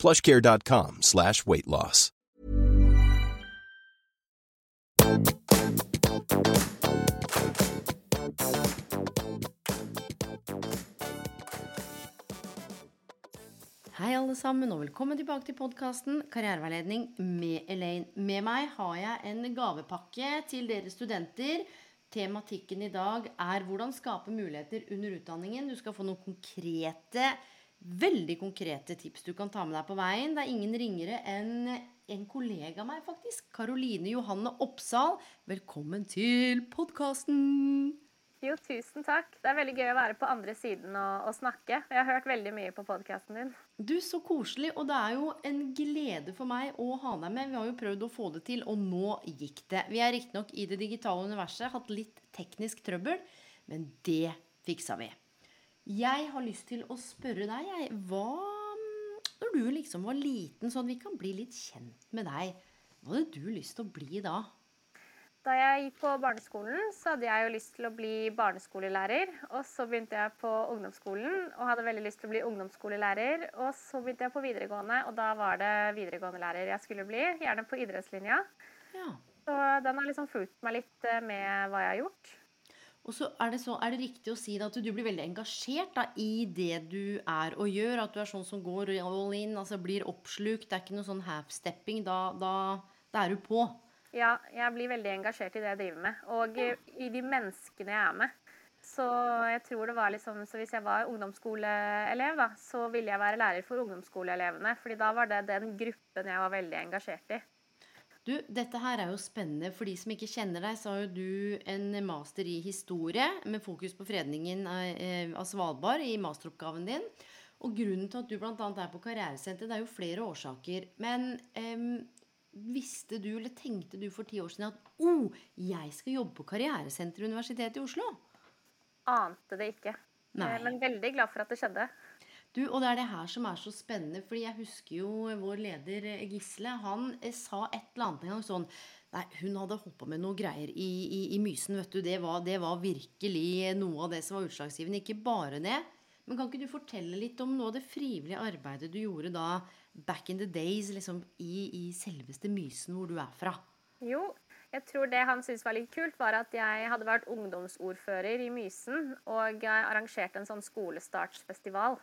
plushcare.com slash weight loss. Hei, alle sammen, og velkommen tilbake til podkasten Karriereveiledning med Elaine. Med meg har jeg en gavepakke til dere studenter. Tematikken i dag er hvordan skape muligheter under utdanningen. Du skal få noen konkrete, veldig konkrete tips du kan ta med deg på veien. Det er ingen ringere enn en kollega av meg, faktisk. Karoline Johanne Oppsal. Velkommen til podkasten. Jo, tusen takk. Det er veldig gøy å være på andre siden og, og snakke. Jeg har hørt veldig mye på podkasten din. Du, Så koselig. Og det er jo en glede for meg å ha deg med. Vi har jo prøvd å få det til, og nå gikk det. Vi er riktignok i det digitale universet, hatt litt teknisk trøbbel, men det fiksa vi. Jeg har lyst til å spørre deg, jeg, hva Når du liksom var liten, sånn vi kan bli litt kjent med deg, hva hadde du lyst til å bli da? Da jeg gikk på barneskolen, så hadde jeg jo lyst til å bli barneskolelærer. Og så begynte jeg på ungdomsskolen og hadde veldig lyst til å bli ungdomsskolelærer. Og så begynte jeg på videregående, og da var det videregående lærer jeg skulle bli. Gjerne på idrettslinja. Ja. Så den har liksom fulgt meg litt eh, med hva jeg har gjort. Og så er det, så, er det riktig å si at du blir veldig engasjert da, i det du er og gjør? At du er sånn som går all in, altså blir oppslukt? Det er ikke noe sånn half-stepping? Da, da, da er du på? Ja, jeg blir veldig engasjert i det jeg driver med. Og i de menneskene jeg er med. Så jeg tror det var liksom, så hvis jeg var ungdomsskoleelev, da, så ville jeg være lærer for ungdomsskoleelevene. fordi da var det den gruppen jeg var veldig engasjert i. Du, dette her er jo spennende. For de som ikke kjenner deg, så har jo du en master i historie med fokus på fredningen av Svalbard i masteroppgaven din. Og grunnen til at du bl.a. er på karrieresenter, det er jo flere årsaker. Men um, visste du, eller tenkte du for ti år siden at oh, jeg skal jobbe på karrieresenter ved Universitetet i Oslo? Ante det ikke. Nei. Men veldig glad for at det skjedde. Du, og det er det her som er så spennende, fordi jeg husker jo vår leder Gisle. Han sa et eller annet en gang sånn Nei, hun hadde holdt med noe greier i, i, i Mysen, vet du. Det var, det var, virkelig noe av det som var utslagsgivende. Ikke bare det. Men kan ikke du fortelle litt om noe av det frivillige arbeidet du gjorde da back in the days, liksom i, i selveste Mysen, hvor du er fra? Jo, jeg tror det han syntes var litt kult, var at jeg hadde vært ungdomsordfører i Mysen og arrangerte en sånn skolestartsfestival.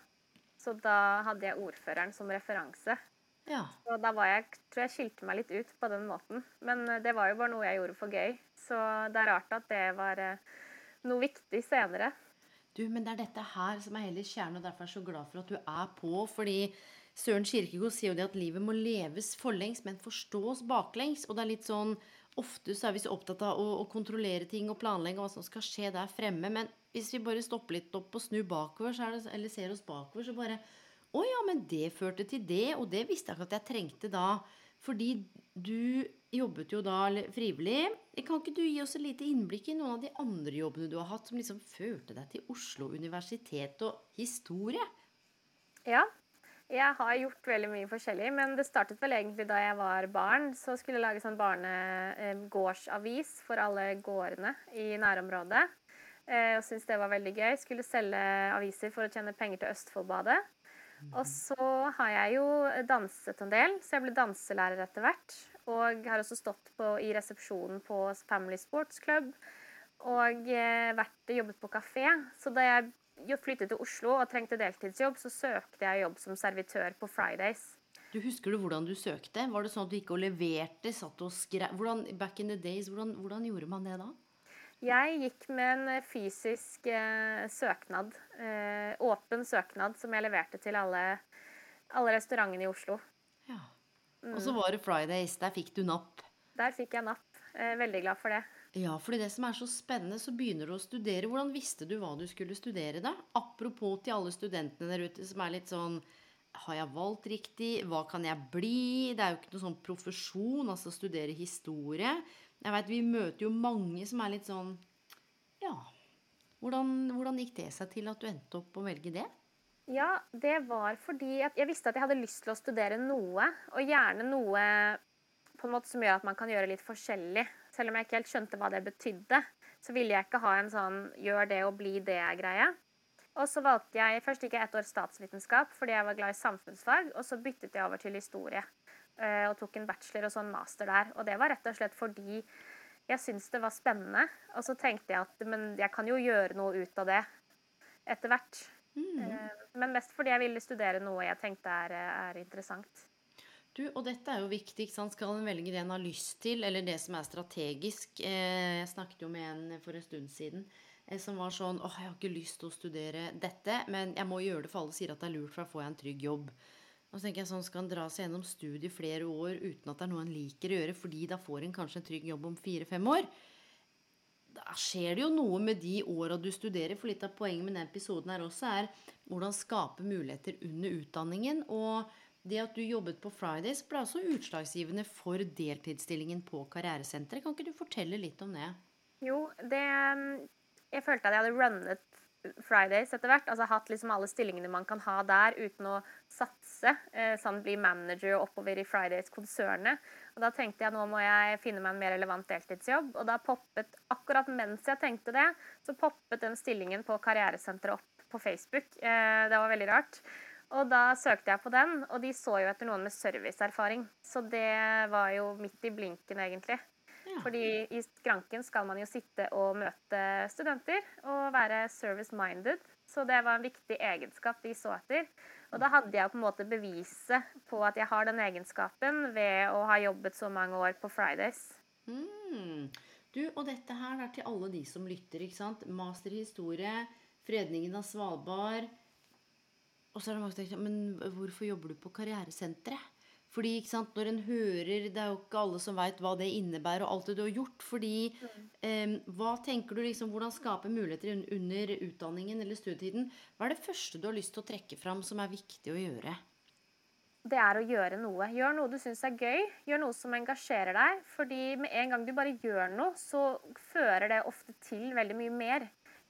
Så da hadde jeg ordføreren som referanse. Ja. Og da var jeg, tror jeg skilte meg litt ut på den måten. Men eh, det var jo bare noe jeg gjorde for gøy. Så det er rart at det var eh, noe viktig senere. Du, men det er dette her som er hele kjernen, og derfor er jeg så glad for at du er på. Fordi Søren Kirkegård sier jo det at livet må leves forlengs, men forstås baklengs. Og det er litt sånn Ofte så er vi så opptatt av å, å kontrollere ting og planlegge hva som skal skje der fremme. Men hvis vi bare stopper litt opp og snur bakover, det, eller ser oss bakover, så bare Å ja, men det førte til det, og det visste jeg ikke at jeg trengte da. Fordi du jobbet jo da frivillig. Kan ikke du gi oss et lite innblikk i noen av de andre jobbene du har hatt, som liksom førte deg til Oslo universitet og historie? Ja. Jeg har gjort veldig mye forskjellig, men det startet vel egentlig da jeg var barn. Så skulle jeg lage sånn barnegårdsavis for alle gårdene i nærområdet. Og syntes det var veldig gøy. Skulle selge aviser for å tjene penger til Østfoldbadet. Og så har jeg jo danset en del, så jeg ble danselærer etter hvert. Og har også stått på, i resepsjonen på Family Sports Club. Og eh, vært, jobbet på kafé. Så da jeg flyttet til Oslo og trengte deltidsjobb, så søkte jeg jobb som servitør på Fridays. Du Husker du hvordan du søkte? Var det sånn at du gikk og leverte? satt og skrev? Hvordan, back in the days, hvordan, hvordan gjorde man det da? Jeg gikk med en fysisk eh, søknad, eh, åpen søknad, som jeg leverte til alle, alle restaurantene i Oslo. Ja. Og så var det Fridays. Der fikk du napp. Der fikk jeg napp. Eh, veldig glad for det. Ja, fordi det som er så spennende, så begynner du å studere. Hvordan visste du hva du skulle studere, da? Apropos til alle studentene der ute som er litt sånn har jeg valgt riktig? Hva kan jeg bli? Det er jo ikke noe sånn profesjon, altså studere historie. Jeg vet, Vi møter jo mange som er litt sånn Ja, hvordan, hvordan gikk det seg til at du endte opp å velge det? Ja, det var fordi jeg visste at jeg hadde lyst til å studere noe, og gjerne noe på en måte som gjør at man kan gjøre litt forskjellig. Selv om jeg ikke helt skjønte hva det betydde, så ville jeg ikke ha en sånn 'gjør det og bli det'-greie. Og så valgte jeg, Først gikk jeg ett år statsvitenskap fordi jeg var glad i samfunnsfag. Og så byttet jeg over til historie eh, og tok en bachelor og så en master der. Og det var rett og slett fordi jeg syntes det var spennende. Og så tenkte jeg at men jeg kan jo gjøre noe ut av det etter hvert. Mm. Eh, men mest fordi jeg ville studere noe jeg tenkte er, er interessant. Du, og dette er jo viktig. Skal en velge det en har lyst til, eller det som er strategisk? Eh, jeg snakket jo med en for en stund siden Eh, som var sånn åh, jeg har ikke lyst til å studere dette, men jeg må gjøre det, for alle sier at det er lurt, for da får jeg en trygg jobb. Og så tenker jeg sånn, Skal en dra seg gjennom studiet flere år uten at det er noe en liker å gjøre, fordi da får en kanskje en trygg jobb om fire-fem år? Da skjer det jo noe med de åra du studerer. For litt av poenget med denne episoden her også er hvordan skape muligheter under utdanningen. Og det at du jobbet på Fridays, ble også utslagsgivende for deltidsstillingen på karrieresenteret. Kan ikke du fortelle litt om det? Jo, det jeg følte at jeg hadde runnet Fridays etter hvert. Altså hatt liksom alle stillingene man kan ha der uten å satse. Eh, sånn bli manager og oppover i Fridays-konsernet. Og da tenkte jeg nå må jeg finne meg en mer relevant deltidsjobb. Og da poppet, akkurat mens jeg tenkte det, så poppet den stillingen på karrieresenteret opp på Facebook. Eh, det var veldig rart. Og da søkte jeg på den, og de så jo etter noen med serviceerfaring. Så det var jo midt i blinken, egentlig. Fordi i skranken skal man jo sitte og møte studenter og være service-minded. Så det var en viktig egenskap de så etter. Og da hadde jeg på en måte beviset på at jeg har den egenskapen ved å ha jobbet så mange år på Fridays. Mm. Du, og dette her er til alle de som lytter. ikke sant? Master i historie, fredningen av Svalbard. Og så er det mange som tenker men hvorfor jobber du på karrieresenteret? Fordi sant, når en hører Det er jo ikke alle som veit hva det innebærer, og alt det du har gjort. Fordi eh, Hva tenker du liksom, Hvordan skape muligheter under utdanningen eller studietiden? Hva er det første du har lyst til å trekke fram som er viktig å gjøre? Det er å gjøre noe. Gjør noe du syns er gøy. Gjør noe som engasjerer deg. Fordi med en gang du bare gjør noe, så fører det ofte til veldig mye mer.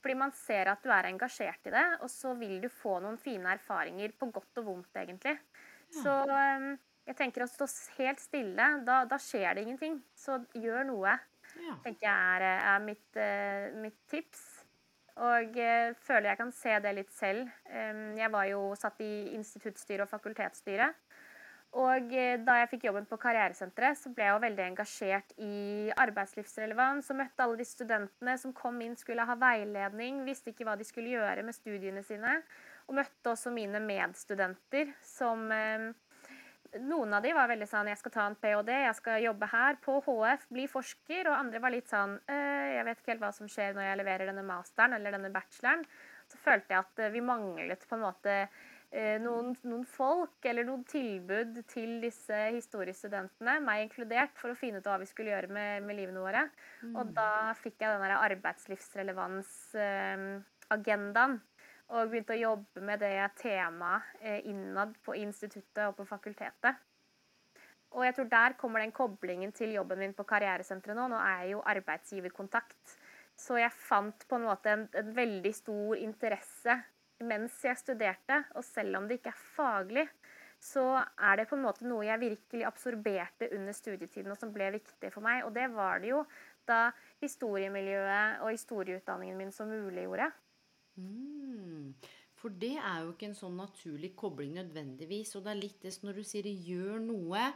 Fordi man ser at du er engasjert i det, og så vil du få noen fine erfaringer på godt og vondt, egentlig. Så um, jeg tenker å stå helt stille, da, da skjer det ingenting. Så gjør noe. Ja. tenker jeg er, er mitt, uh, mitt, tips. Og uh, føler jeg kan se det litt selv. Um, jeg var jo satt i instituttstyret og fakultetsstyret. Og uh, da jeg fikk jobben på Karrieresenteret, så ble jeg jo veldig engasjert i arbeidslivsrelevans. Og møtte alle de studentene som kom inn, skulle ha veiledning, visste ikke hva de skulle gjøre med studiene sine. Og møtte også mine medstudenter som noen av de var veldig sånn Jeg skal ta en ph.d., jeg skal jobbe her på HF, bli forsker. Og andre var litt sånn «Øh, Jeg vet ikke helt hva som skjer når jeg leverer denne masteren eller denne bacheloren. Så følte jeg at vi manglet på en måte noen, noen, folk eller noen tilbud til disse historiestudentene, meg inkludert, for å finne ut hva vi skulle gjøre med, med livene våre. Mm. Og da fikk jeg den arbeidslivsrelevans-agendaen og begynte å jobbe med det temaet eh, innad på instituttet og på fakultetet. Og jeg tror der kommer den koblingen til jobben min på karrieresenteret nå. Nå er jeg jo arbeidsgiverkontakt. Så jeg fant på en måte en, en veldig stor interesse mens jeg studerte. Og selv om det ikke er faglig, så er det på en måte noe jeg virkelig absorberte under studietiden, og som ble viktig for meg. Og det var det jo da historiemiljøet og historieutdanningen min som muliggjorde. Mm. For det er jo ikke en sånn naturlig kobling nødvendigvis. Og det er litt det når du sier 'gjør noe',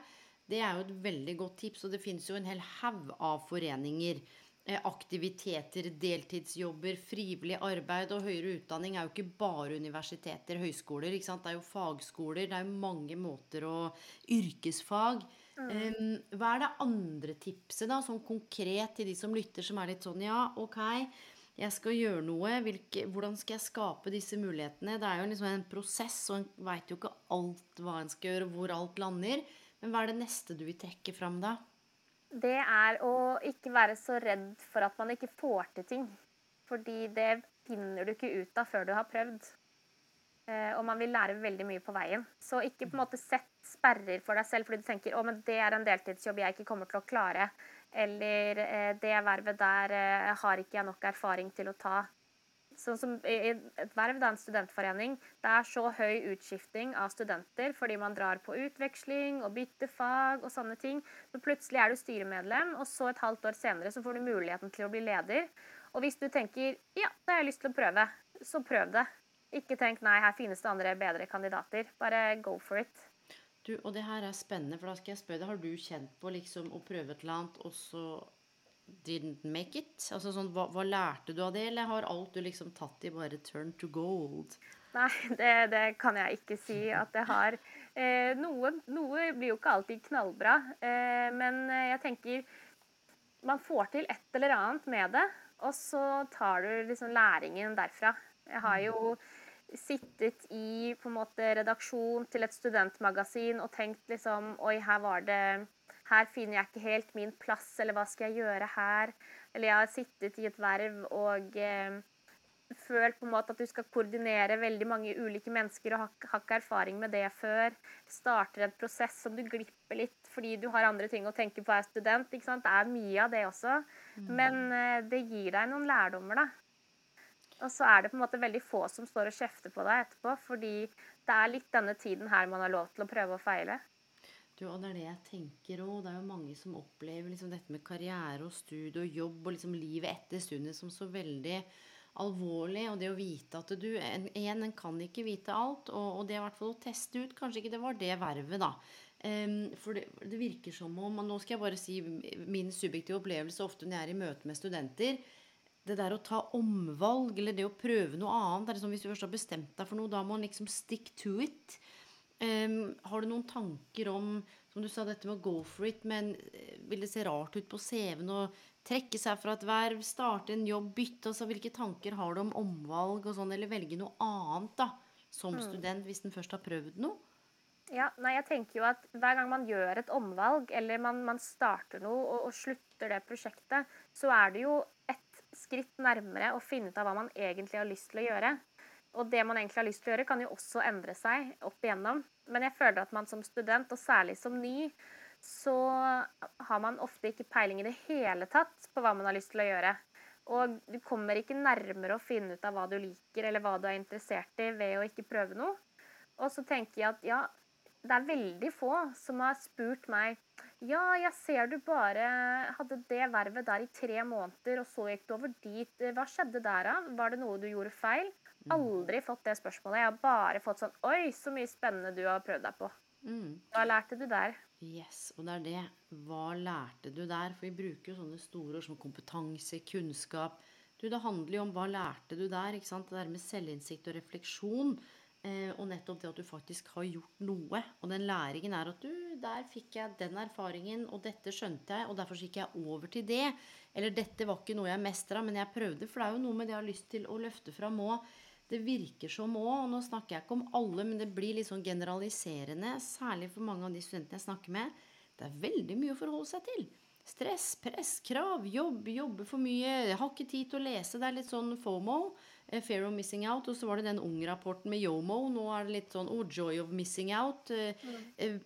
det er jo et veldig godt tips. Og det fins jo en hel haug av foreninger. Eh, aktiviteter, deltidsjobber, frivillig arbeid og høyere utdanning er jo ikke bare universiteter, høyskoler. ikke sant? Det er jo fagskoler. Det er jo mange måter å Yrkesfag. Mm. Um, hva er det andre tipset, da, sånn konkret til de som lytter, som er litt sånn Ja, ok jeg skal gjøre noe. Hvilke, hvordan skal jeg skape disse mulighetene? Det er jo liksom en prosess, og en veit jo ikke alt hva en skal gjøre, hvor alt lander. Men hva er det neste du vil trekke fram da? Det er å ikke være så redd for at man ikke får til ting. Fordi det finner du ikke ut av før du har prøvd. Eh, og man vil lære veldig mye på veien. Så ikke på en måte sett sperrer for deg selv fordi du tenker å, men det er en deltidsjobb jeg ikke kommer til å klare. Eller eh, det vervet der eh, har ikke jeg nok erfaring til å ta. Sånn som i et verv, da, en studentforening, det er så høy utskifting av studenter fordi man drar på utveksling og bytter fag og sånne ting. Så plutselig er du styremedlem, og så et halvt år senere så får du muligheten til å bli leder. Og hvis du tenker ja, det har jeg lyst til å prøve, så prøv det. Ikke tenk nei, her finnes det andre bedre kandidater. Bare go for it. Du, og det her er spennende, for da skal jeg spørre deg, har du kjent på liksom å prøve et eller annet, og så didn't make it? Altså sånn, hva, hva, lærte du av det, eller har alt du liksom tatt i bare turn to gold? Nei, det, det kan jeg ikke si at det har. Eh, noe, noe, blir jo ikke alltid knallbra, eh, men jeg tenker man får til et eller annet med det, og så tar du liksom læringen derfra. Jeg har jo sittet i på en måte redaksjon til et studentmagasin og tenkt liksom Oi, her var det Her finner jeg ikke helt min plass, eller hva skal jeg gjøre her? Eller jeg har sittet i et verv og eh, følt på en måte at du skal koordinere veldig mange ulike mennesker og har, ikke erfaring med det før. Starter en prosess som du glipper litt fordi du har andre ting å tenke på er student. ikke sant? Det er mye av det også. Mm. Men eh, det gir deg noen lærdommer, da. Og så er det på en måte veldig få som står og kjefter på deg etterpå, fordi det er litt denne tiden her man har lov til å prøve og feile. Du, og Det er det jeg tenker òg. Det er jo mange som opplever liksom dette med karriere og studie og jobb og liksom livet etter studiet som så veldig alvorlig. Og det å vite at du en, en, en kan ikke vite alt. Og, og det i hvert fall å teste ut Kanskje ikke det var det vervet, da. Um, for det, det, virker som om og Nå skal jeg bare si min subjektive opplevelse ofte når jeg er i møte med studenter det der å ta omvalg, eller det å prøve noe annet det er liksom Hvis du først har bestemt deg for noe, da må man liksom stick to it. Um, har du noen tanker om som du sa, dette med å go for it, men eh, vil det se rart ut på CV-en å trekke seg fra et verv, starte en jobb, bytte altså Hvilke tanker har du om omvalg og sånn, eller velge noe annet da, som mm. student hvis den først har prøvd noe? Ja, nei, jeg tenker jo at Hver gang man gjør et omvalg, eller man, man starter noe og, og slutter det prosjektet, så er det jo et skritt nærmere å finne ut av hva man egentlig har lyst til å gjøre. Og det man egentlig har lyst til å gjøre, kan jo også endre seg opp igjennom. Men jeg føler at man som student, og særlig som ny, så har man ofte ikke peiling i det hele tatt på hva man har lyst til å gjøre. Og du kommer ikke nærmere å finne ut av hva du liker eller hva du er interessert i ved å ikke prøve noe. Og så tenker jeg at ja, det er veldig få som har spurt meg ja, jeg ser du bare hadde det vervet der i tre måneder, og så gikk du over dit. Hva skjedde der, da? Var det noe du gjorde feil? Mm. Aldri fått det spørsmålet. Jeg har bare fått sånn Oi, så mye spennende du har prøvd deg på. Mm. Hva lærte du der? Yes, og det er det. Hva lærte du der? For vi bruker jo sånne store ord som kompetanse, kunnskap. Du, det handler jo om hva lærte du der? ikke sant? Det der med selvinnsikt og refleksjon. Eh, og nettopp det at du faktisk har gjort noe. Og den læringen er at du, der fikk jeg den erfaringen, og dette skjønte jeg, og derfor gikk jeg over til det. Eller dette var ikke noe jeg mestra, men jeg prøvde. For det er jo noe med det jeg har lyst til å løfte fram òg. Det virker som òg, og nå snakker jeg ikke om alle, men det blir litt sånn generaliserende, særlig for mange av de studentene jeg snakker med. Det er veldig mye å forholde seg til. Stress, press, krav, jobb, jobbe for mye, jeg har ikke tid til å lese. Det er litt sånn FOMO. Fair of Missing Out. Og så var det den Ung-rapporten med Yomo. Nå er det litt sånn oh, Joy of Missing Out. Mm.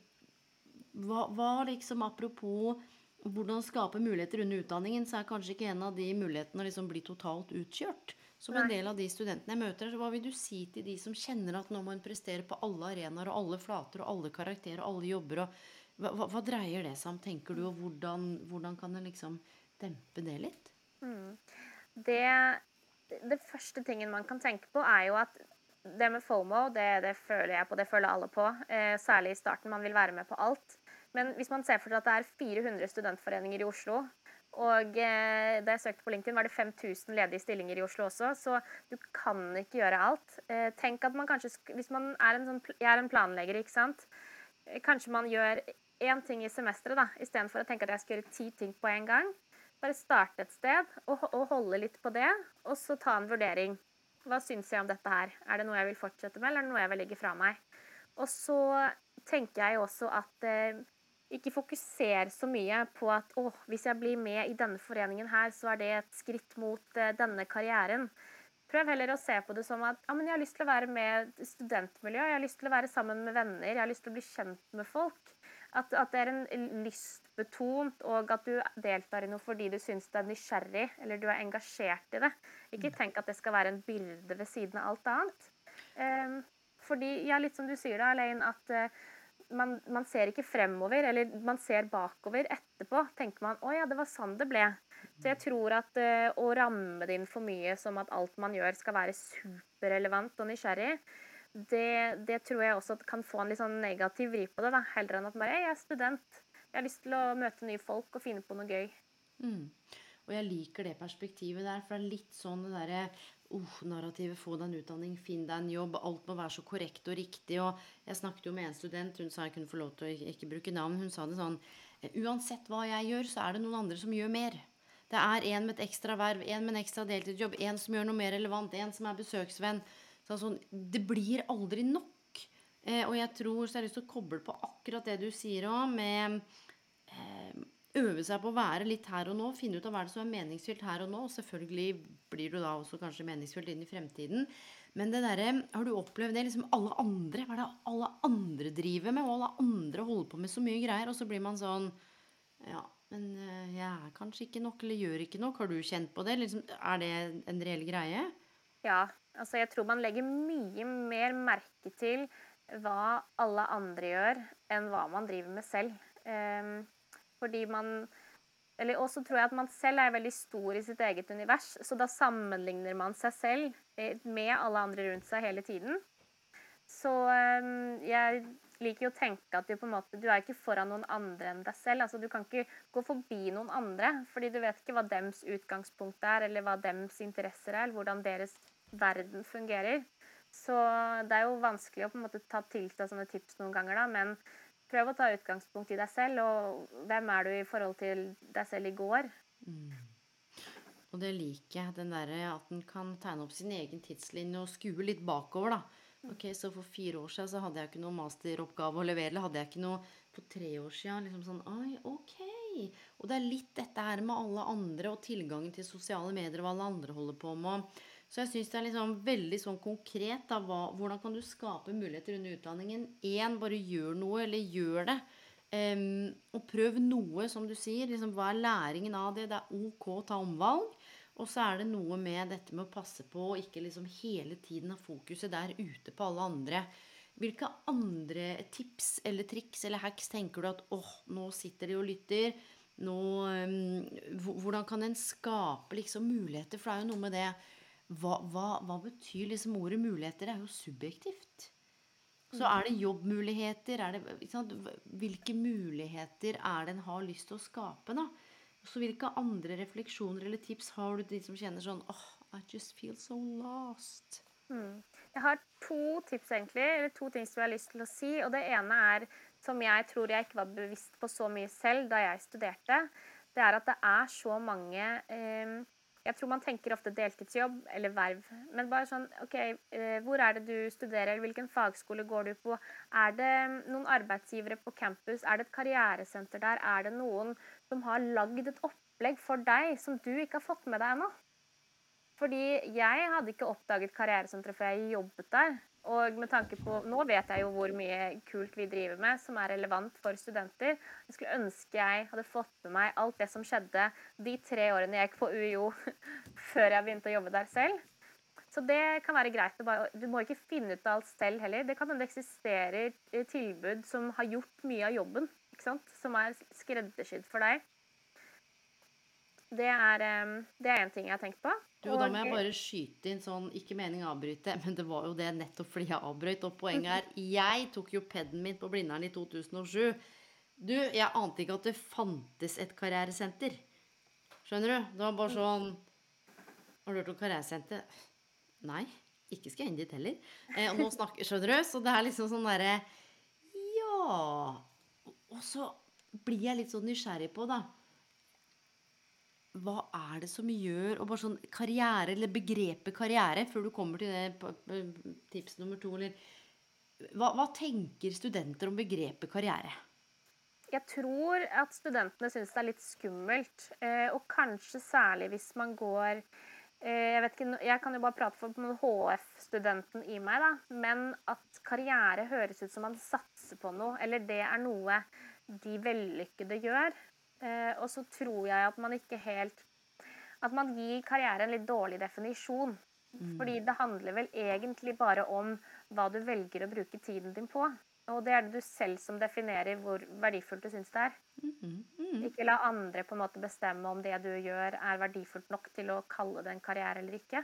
Hva, hva, liksom Apropos hvordan skape muligheter under utdanningen, så er kanskje ikke en av de mulighetene å liksom bli totalt utkjørt. Som en del av de studentene jeg møter. Så hva vil du si til de som kjenner at nå må en prestere på alle arenaer og alle flater og alle karakterer og alle jobber? og hva, hva, hva, dreier det seg om, tenker du, og hvordan, hvordan kan en liksom dempe det litt? Mm. Det det første tingen man kan tenke på, er jo at det med FOMO, det, det føler jeg på, det føler alle på. Eh, særlig i starten. Man vil være med på alt. Men hvis man ser for seg at det er 400 studentforeninger i Oslo, og eh, da jeg søkte på LinkedIn, var det 5000 ledige stillinger i Oslo også, så du kan ikke gjøre alt. Eh, tenk at man kanskje Hvis man er en sånn Jeg er en planlegger, ikke sant. Eh, kanskje man gjør én ting i semesteret, da, istedenfor å tenke at jeg skal gjøre ti ting på en gang. Bare starte et sted og, og, holde litt på det, og så ta en vurdering. Hva syns jeg om dette her? Er det noe jeg vil fortsette med, eller er det noe jeg vil legge fra meg? Og så tenker jeg også at eh, ikke fokuser så mye på at å, hvis jeg blir med i denne foreningen her, så er det et skritt mot eh, denne karrieren. Prøv heller å se på det som at ja, men jeg har lyst til å være med studentmiljø, jeg har lyst til å være sammen med venner, jeg har lyst til å bli kjent med folk. At, at det er en lystbetont, og at du deltar i noe fordi du syns det er nysgjerrig, eller du er engasjert i det. Ikke tenk at det skal være en byrde ved siden av alt annet. Um, fordi, ja, litt som du sier da, Elaine, at uh, man, man, ser ikke fremover, eller man ser bakover. Etterpå tenker man 'Å ja, det var sånn det ble'. Så jeg tror at uh, å ramme det inn for mye som at alt man gjør skal være superrelevant og nysgjerrig, det, det, tror jeg også kan få en litt sånn negativ vri på det. da, Heller enn at bare 'Jeg er student. Jeg har lyst til å møte nye folk og finne på noe gøy'. Mm. Og jeg liker det perspektivet der, for det er litt sånn det derre uh, narrativet 'få deg en utdanning, finn deg en jobb', alt må være så korrekt og riktig. Og jeg snakket jo med en student, hun sa jeg kunne få lov til å ikke bruke navn. Hun sa det sånn Uansett hva jeg gjør, så er det noen andre som gjør mer. Det er en med et ekstra verv, en med en ekstra deltidsjobb, en som gjør noe mer relevant, en som er besøksvenn. Så sånn, det blir aldri nok. Eh, og jeg tror så jeg har lyst til å koble på akkurat det du sier òg, med eh, øve seg på å være litt her og nå. Finne ut av hva det som er meningsfylt her og nå. Og selvfølgelig blir du da også kanskje meningsfylt inn i fremtiden. Men det derre Har du opplevd det? liksom Alle andre. Hva er det alle andre driver med? Og alle andre holder på med så mye greier. Og så blir man sånn Ja, men eh, jeg er kanskje ikke nok, eller gjør ikke nok. Har du kjent på det? Liksom, er det en reell greie? Ja. Altså, jeg tror man legger mye mer merke til hva alle andre gjør, enn hva man driver med selv. Um, fordi man eller også tror jeg at man selv er veldig stor i sitt eget univers, så da sammenligner man seg selv eh, med alle andre rundt seg hele tiden. Så um, jeg liker jo å tenke at du på en måte, du er ikke foran noen andre enn deg selv. altså Du kan ikke gå forbi noen andre, fordi du vet ikke hva dems utgangspunkt er, eller hva dems interesser er, eller hvordan deres verden fungerer. Så det er jo vanskelig å på en måte ta til seg sånne tips noen ganger, da, men prøv å ta utgangspunkt i deg selv, og hvem er du i forhold til deg selv i går? Mm. Og det liker jeg, den derre at en kan tegne opp sin egen tidslinje og skue litt bakover, da. Ok, Så for fire år siden så hadde jeg ikke noe masteroppgave å levere. Eller hadde jeg ikke noe på tre år siden. Liksom sånn, Ai, ok. Og det er litt dette her med alle andre og tilgangen til sosiale medier og hva alle andre holder på med. Så jeg syns det er liksom veldig sånn konkret. Da, hva, hvordan kan du skape muligheter under utdanningen? Én, bare gjør noe, eller gjør det. Um, og prøv noe, som du sier. Liksom, hva er læringen av det? Det er ok å ta omvalg. Og så er det noe med dette med å passe på og ikke liksom hele tiden ha fokuset der ute på alle andre. Hvilke andre tips eller triks eller hacks tenker du at åh, nå sitter de og lytter? Nå, um, hvordan kan en skape liksom muligheter? For det er jo noe med det hva, hva, hva, betyr liksom ordet muligheter? Det er jo subjektivt. Så mm. er det jobbmuligheter? Er det, Hvilke muligheter er det en har lyst til å skape? da? Så hvilke andre refleksjoner eller tips har du de som kjenner sånn oh, I just feel so lost? Mm. Jeg har to tips, egentlig. Eller to ting som jeg har lyst til å si. Og det ene er, som jeg tror jeg ikke var bevisst på så mye selv da jeg studerte, det er at det er så mange eh, jeg tror man tenker ofte deltidsjobb eller verv. Men bare sånn OK, eh, hvor er det du studerer? Hvilken fagskole går du på? Er det noen arbeidsgivere på campus? Er det et karrieresenter der? Er det noen som har lagd et opplegg for deg som du ikke har fått med deg ennå? Fordi jeg hadde ikke oppdaget karrieresenteret før jeg jobbet der. Og med tanke på, Nå vet jeg jo hvor mye kult vi driver med som er relevant for studenter. Jeg skulle ønske jeg hadde fått med meg alt det som skjedde de tre årene jeg gikk på UiO før jeg begynte å jobbe der selv. Så det kan være greit. Du må ikke finne ut av alt selv heller. Det kan hende det eksisterer tilbud som har gjort mye av jobben. Som er skreddersydd for deg. Det er en ting jeg har tenkt på. Du, og da må jeg bare skyte inn sånn, ikke mening å avbryte, men det var jo det nettopp fordi jeg avbrøt. Og poenget er, jeg tok jo peden min på Blindern i 2007. Du, jeg ante ikke at det fantes et karrieresenter. Skjønner du? Det var bare sånn Har du hørt om karrieresenter? Nei. Ikke skal jeg inn dit heller. Eh, og nå snakker Skjønner du? Så det er liksom sånn derre Ja. Og så blir jeg litt sånn nysgjerrig på, da hva er det som gjør Og bare sånn karriere, eller begrepet karriere, før du kommer til det tips nummer to, eller hva, hva, tenker studenter om begrepet karriere? Jeg tror at studentene syns det er litt skummelt. Eh, og kanskje særlig hvis man går jeg vet ikke, jeg kan jo bare prate for HF-studenten i meg, da. Men at karriere høres ut som man satser på noe, eller det er noe de vellykkede gjør. Og så tror jeg at man ikke helt At man gir karriere en litt dårlig definisjon. Mm. Fordi det handler vel egentlig bare om hva du velger å bruke tiden din på. Og det er det du selv som definerer hvor verdifullt du syns det er. Mm, mm. Ikke la andre på en måte bestemme om det du gjør er verdifullt nok til å kalle det en karriere eller ikke.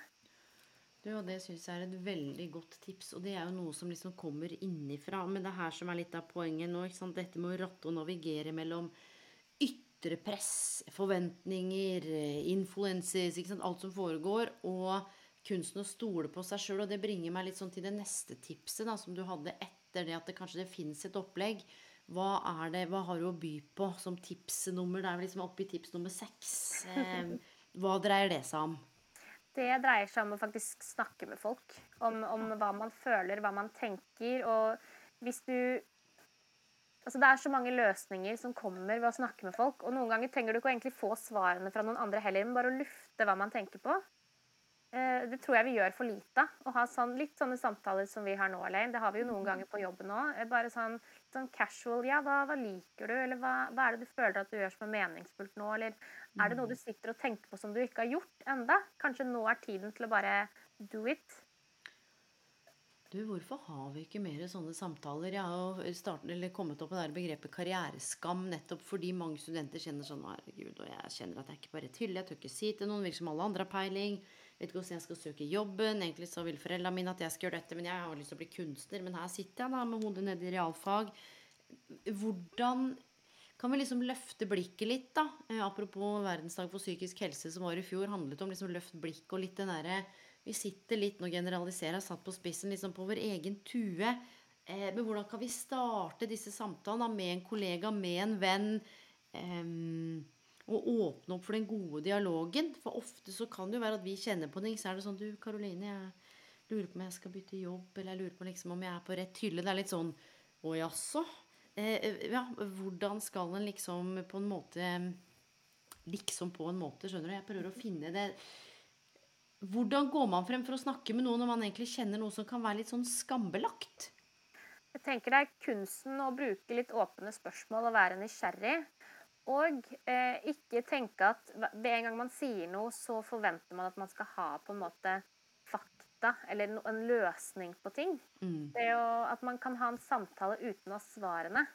Du, og Det syns jeg er et veldig godt tips, og det er jo noe som liksom kommer innifra. Men det er her som er litt av poenget nå. Dette med å ratte og navigere mellom ytre press, forventninger, influences, alt som foregår, og kunsten å stole på seg sjøl. Og det bringer meg litt sånn til det neste tipset da, som du hadde etter det, at det kanskje det fins et opplegg. Hva er det, hva har du å by på som tipsnummer? Det er vel liksom oppe i tips nummer seks. Eh, hva dreier det seg om? Det dreier seg om å faktisk snakke med folk. Om, om hva man føler, hva man tenker. Og hvis du Altså, det er så mange løsninger som kommer ved å snakke med folk. Og noen ganger trenger du ikke egentlig få svarene fra noen andre heller, men bare å lufte hva man tenker på. Eh, det tror jeg vi gjør for lite. Å ha sånn, litt sånne samtaler som vi har nå, Elaine. Det har vi jo noen ganger på jobben òg. Eh, bare sånn, sånn, casual Ja, hva, hva liker du? Eller hva, hva, er det du føler at du gjør som er meningsfullt nå? Eller er det noe du mm. sitter og tenker på som du ikke har gjort enda? Kanskje nå er tiden til å bare do it? Du, hvorfor har vi ikke mer sånne samtaler? Jeg har jo startet, kommet opp med det begrepet karriereskam nettopp fordi mange studenter kjenner sånn Herregud, og jeg kjenner at jeg ikke bare tyller, jeg tør ikke si til noen, virker som alle andre har peiling. Vet ikke hvordan jeg skal søke jobben. Egentlig så vil foreldrene mine at jeg skal gjøre dette, men jeg har lyst til å bli kunstner. Men her sitter jeg da med hodet nede i realfag. Hvordan kan vi liksom løfte blikket litt, da? Eh, apropos verdensdag for psykisk helse som var i fjor, handlet om liksom løft blikket og litt den derre Vi sitter litt, nå generaliserer satt på spissen, liksom på vår egen tue. Eh, men hvordan kan vi starte disse samtalene med en kollega, med en venn? Eh, og åpne opp for den gode dialogen. For ofte så kan det jo være at vi kjenner på ting. Så er det sånn Du, Karoline, jeg lurer på om jeg skal bytte jobb, eller jeg lurer på liksom om jeg er på rett hylle. Det er litt sånn Å jaså? Eh, ja, hvordan skal en liksom på en måte Liksom på en måte, skjønner du? Jeg prøver å finne det Hvordan går man frem for å snakke med noen når man egentlig kjenner noe som kan være litt sånn skambelagt? Jeg tenker det er kunsten å bruke litt åpne spørsmål og være nysgjerrig. Og eh, ikke tenke at ved en gang man sier noe, så forventer man at man skal ha på en måte fakta eller en løsning på ting. Mm. Det er jo at man kan ha en samtale uten å ha svarene.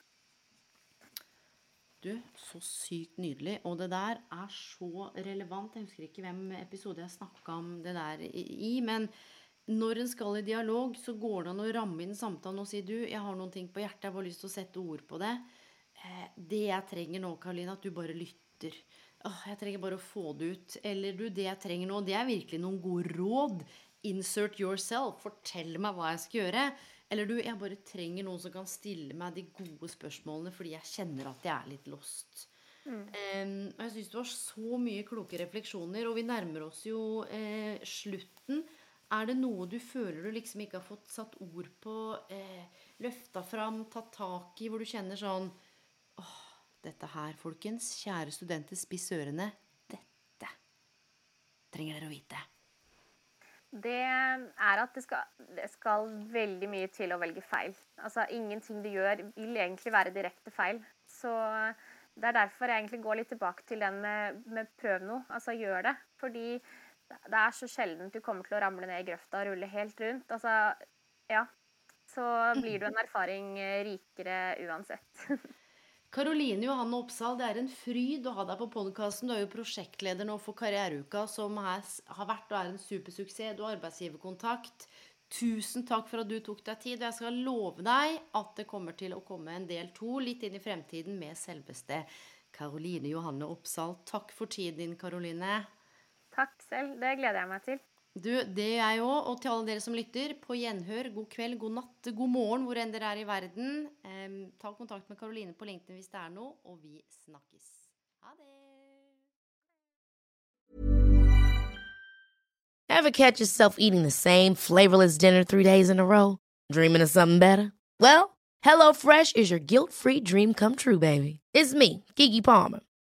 Du, så sykt nydelig. Og det der er så relevant. Jeg husker ikke hvem episode jeg snakka om det der i, men når en skal i dialog, så går det an å ramme inn samtalen og si du, jeg har noen ting på hjertet, jeg har lyst til å sette ord på det. Eh, det jeg trenger nå, Karoline, at du bare lytter. Åh, jeg trenger bare å få det ut. Eller du, det jeg trenger nå, det er virkelig noen gode råd. Insert yourself. Fortell meg hva jeg skal gjøre. Eller du, jeg bare trenger noen som kan stille meg de gode spørsmålene fordi jeg kjenner at jeg er litt lost. Mm. Um, og jeg syns du har så mye kloke refleksjoner, og vi nærmer oss jo eh, slutten. Er det noe du føler du liksom ikke har fått satt ord på, eh, løfta fram, tatt tak i, hvor du kjenner sånn Åh, dette her, folkens, kjære studenter, spiss ørene. Dette trenger dere å vite. Det er at det skal, det skal, veldig mye til å velge feil. Altså Ingenting du gjør, vil egentlig være direkte feil. Så det er derfor jeg egentlig går litt tilbake til den med, med prøv noe. Altså gjør det. Fordi det er så sjelden du kommer til å ramle ned i grøfta og rulle helt rundt. Altså, ja. Så blir du en erfaring rikere uansett. Karoline Johanne Oppsal, det er en fryd å ha deg på podkasten. Du er jo prosjektleder nå for Karriereuka, som har vært og er en supersuksess. Du har arbeidsgiverkontakt. Tusen takk for at du tok deg tid. Og jeg skal love deg at det kommer til å komme en del to litt inn i fremtiden med selveste Karoline Johanne Oppsal. Takk for tiden din, Karoline. Takk selv. Det gleder jeg meg til. Du, det er jeg òg. Og til alle dere som lytter, på gjenhør, god kveld, god natt, god morgen hvor enn dere er i verden. Eh, ta kontakt med Karoline på LinkedIn hvis det er noe, og vi snakkes. Ha det! Ever catch yourself eating the same flavorless dinner three days in a row? Dreaming of something better? Well, HelloFresh is your guilt-free dream come true, baby. It's me, Gigi Palmer.